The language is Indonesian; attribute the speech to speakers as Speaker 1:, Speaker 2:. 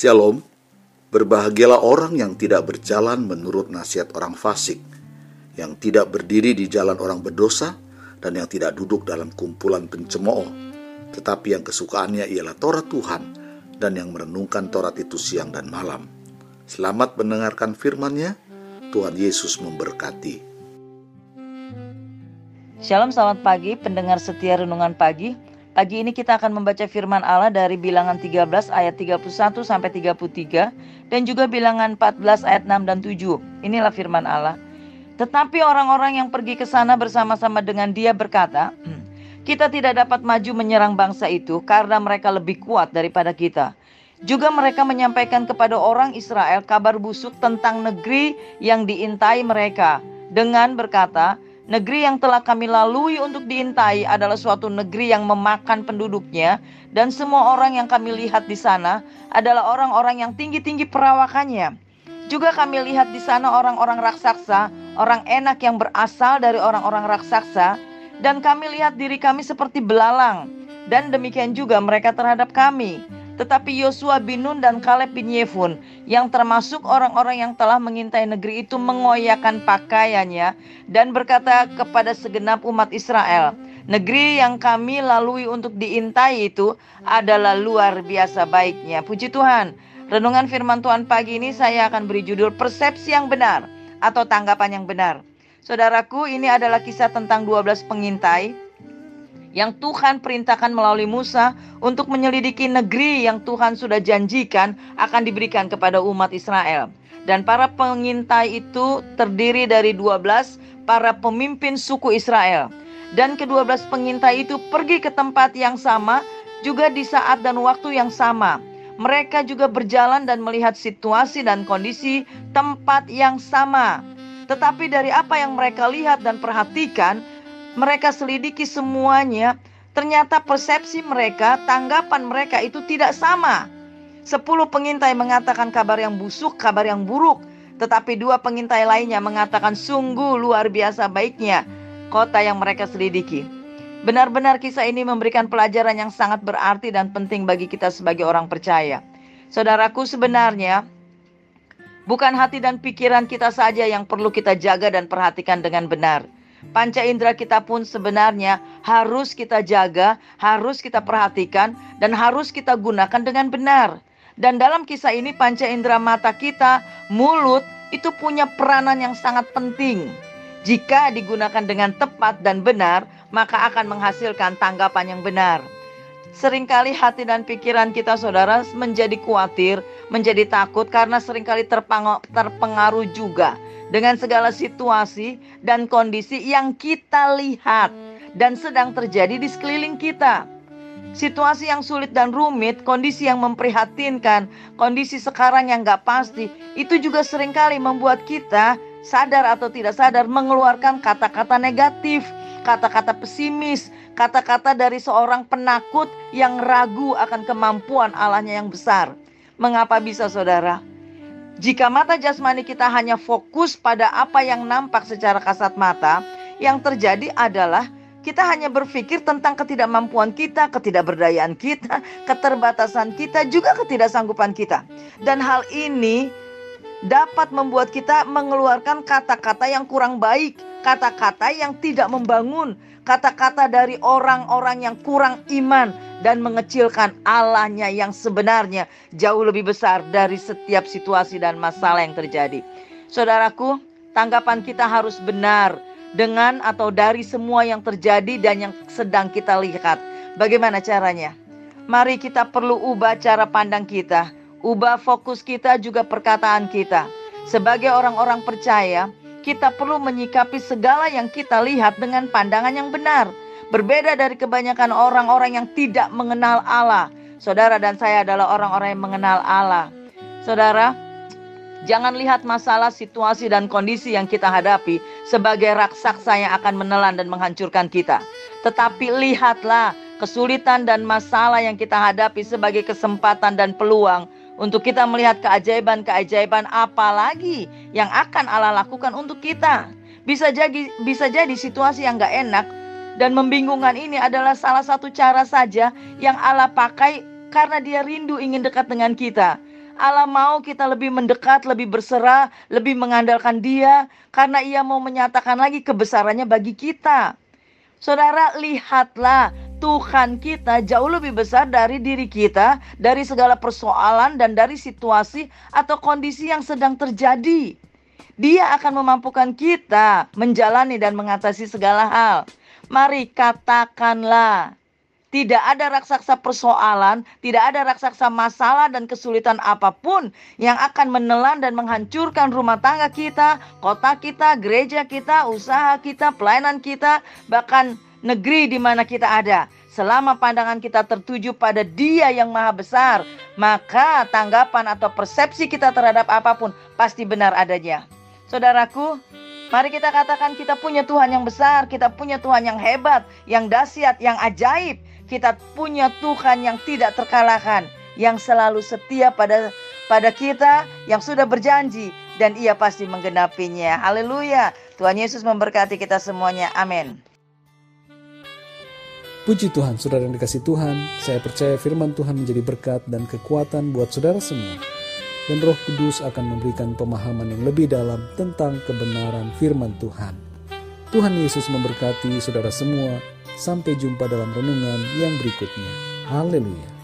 Speaker 1: Shalom, berbahagialah orang yang tidak berjalan menurut nasihat orang fasik, yang tidak berdiri di jalan orang berdosa, dan yang tidak duduk dalam kumpulan pencemooh, tetapi yang kesukaannya ialah Taurat Tuhan, dan yang merenungkan Taurat itu siang dan malam. Selamat mendengarkan firman-Nya, Tuhan Yesus memberkati.
Speaker 2: Shalom selamat pagi pendengar setia renungan pagi Pagi ini kita akan membaca firman Allah dari bilangan 13 ayat 31 sampai 33 Dan juga bilangan 14 ayat 6 dan 7 Inilah firman Allah. Tetapi orang-orang yang pergi ke sana bersama-sama dengan dia berkata Kita tidak dapat maju menyerang bangsa itu karena mereka lebih kuat daripada kita. Juga mereka menyampaikan kepada orang Israel kabar busuk tentang negeri yang diintai mereka dengan berkata, Negeri yang telah kami lalui untuk diintai adalah suatu negeri yang memakan penduduknya dan semua orang yang kami lihat di sana adalah orang-orang yang tinggi-tinggi perawakannya. Juga kami lihat di sana orang-orang raksasa, orang enak yang berasal dari orang-orang raksasa dan kami lihat diri kami seperti belalang dan demikian juga mereka terhadap kami. Tetapi Yosua bin Nun dan Kaleb bin Yefun yang termasuk orang-orang yang telah mengintai negeri itu mengoyakkan pakaiannya dan berkata kepada segenap umat Israel, Negeri yang kami lalui untuk diintai itu adalah luar biasa baiknya. Puji Tuhan. Renungan firman Tuhan pagi ini saya akan beri judul persepsi yang benar atau tanggapan yang benar. Saudaraku, ini adalah kisah tentang 12 pengintai yang Tuhan perintahkan melalui Musa untuk menyelidiki negeri yang Tuhan sudah janjikan akan diberikan kepada umat Israel. Dan para pengintai itu terdiri dari 12 para pemimpin suku Israel. Dan kedua belas pengintai itu pergi ke tempat yang sama juga di saat dan waktu yang sama. Mereka juga berjalan dan melihat situasi dan kondisi tempat yang sama. Tetapi dari apa yang mereka lihat dan perhatikan, mereka selidiki semuanya, ternyata persepsi mereka, tanggapan mereka itu tidak sama. Sepuluh pengintai mengatakan kabar yang busuk, kabar yang buruk. Tetapi dua pengintai lainnya mengatakan sungguh luar biasa baiknya kota yang mereka selidiki. Benar-benar kisah ini memberikan pelajaran yang sangat berarti dan penting bagi kita sebagai orang percaya. Saudaraku sebenarnya bukan hati dan pikiran kita saja yang perlu kita jaga dan perhatikan dengan benar Panca indera kita pun sebenarnya harus kita jaga, harus kita perhatikan, dan harus kita gunakan dengan benar. Dan dalam kisah ini panca indera mata kita, mulut, itu punya peranan yang sangat penting. Jika digunakan dengan tepat dan benar, maka akan menghasilkan tanggapan yang benar. Seringkali hati dan pikiran kita saudara menjadi khawatir, menjadi takut karena sering kali terpengaruh juga dengan segala situasi dan kondisi yang kita lihat dan sedang terjadi di sekeliling kita. Situasi yang sulit dan rumit, kondisi yang memprihatinkan, kondisi sekarang yang gak pasti, itu juga sering kali membuat kita sadar atau tidak sadar mengeluarkan kata-kata negatif, kata-kata pesimis, kata-kata dari seorang penakut yang ragu akan kemampuan Allahnya yang besar. Mengapa bisa saudara? Jika mata jasmani kita hanya fokus pada apa yang nampak secara kasat mata, yang terjadi adalah kita hanya berpikir tentang ketidakmampuan kita, ketidakberdayaan kita, keterbatasan kita, juga ketidaksanggupan kita. Dan hal ini dapat membuat kita mengeluarkan kata-kata yang kurang baik, kata-kata yang tidak membangun, kata-kata dari orang-orang yang kurang iman, dan mengecilkan Allahnya yang sebenarnya jauh lebih besar dari setiap situasi dan masalah yang terjadi. Saudaraku, tanggapan kita harus benar dengan atau dari semua yang terjadi dan yang sedang kita lihat. Bagaimana caranya? Mari kita perlu ubah cara pandang kita, ubah fokus kita juga perkataan kita. Sebagai orang-orang percaya, kita perlu menyikapi segala yang kita lihat dengan pandangan yang benar Berbeda dari kebanyakan orang-orang yang tidak mengenal Allah. Saudara dan saya adalah orang-orang yang mengenal Allah. Saudara, jangan lihat masalah, situasi, dan kondisi yang kita hadapi sebagai raksasa yang akan menelan dan menghancurkan kita. Tetapi lihatlah kesulitan dan masalah yang kita hadapi sebagai kesempatan dan peluang untuk kita melihat keajaiban-keajaiban apa lagi yang akan Allah lakukan untuk kita. Bisa jadi bisa jadi situasi yang gak enak dan membingungkan ini adalah salah satu cara saja yang Allah pakai karena dia rindu ingin dekat dengan kita. Allah mau kita lebih mendekat, lebih berserah, lebih mengandalkan Dia karena Ia mau menyatakan lagi kebesarannya bagi kita. Saudara, lihatlah Tuhan kita jauh lebih besar dari diri kita, dari segala persoalan dan dari situasi atau kondisi yang sedang terjadi. Dia akan memampukan kita menjalani dan mengatasi segala hal. Mari katakanlah, tidak ada raksasa persoalan, tidak ada raksasa masalah dan kesulitan apa pun yang akan menelan dan menghancurkan rumah tangga kita, kota kita, gereja kita, usaha kita, pelayanan kita, bahkan negeri di mana kita ada. Selama pandangan kita tertuju pada Dia yang Maha Besar, maka tanggapan atau persepsi kita terhadap apa pun pasti benar adanya. Saudaraku, mari kita katakan kita punya Tuhan yang besar, kita punya Tuhan yang hebat, yang dahsyat, yang ajaib. Kita punya Tuhan yang tidak terkalahkan, yang selalu setia pada pada kita, yang sudah berjanji dan ia pasti menggenapinya. Haleluya. Tuhan Yesus memberkati kita semuanya. Amin.
Speaker 3: Puji Tuhan, saudara yang dikasih Tuhan, saya percaya firman Tuhan menjadi berkat dan kekuatan buat saudara semua dan Roh Kudus akan memberikan pemahaman yang lebih dalam tentang kebenaran firman Tuhan. Tuhan Yesus memberkati saudara semua. Sampai jumpa dalam renungan yang berikutnya. Haleluya!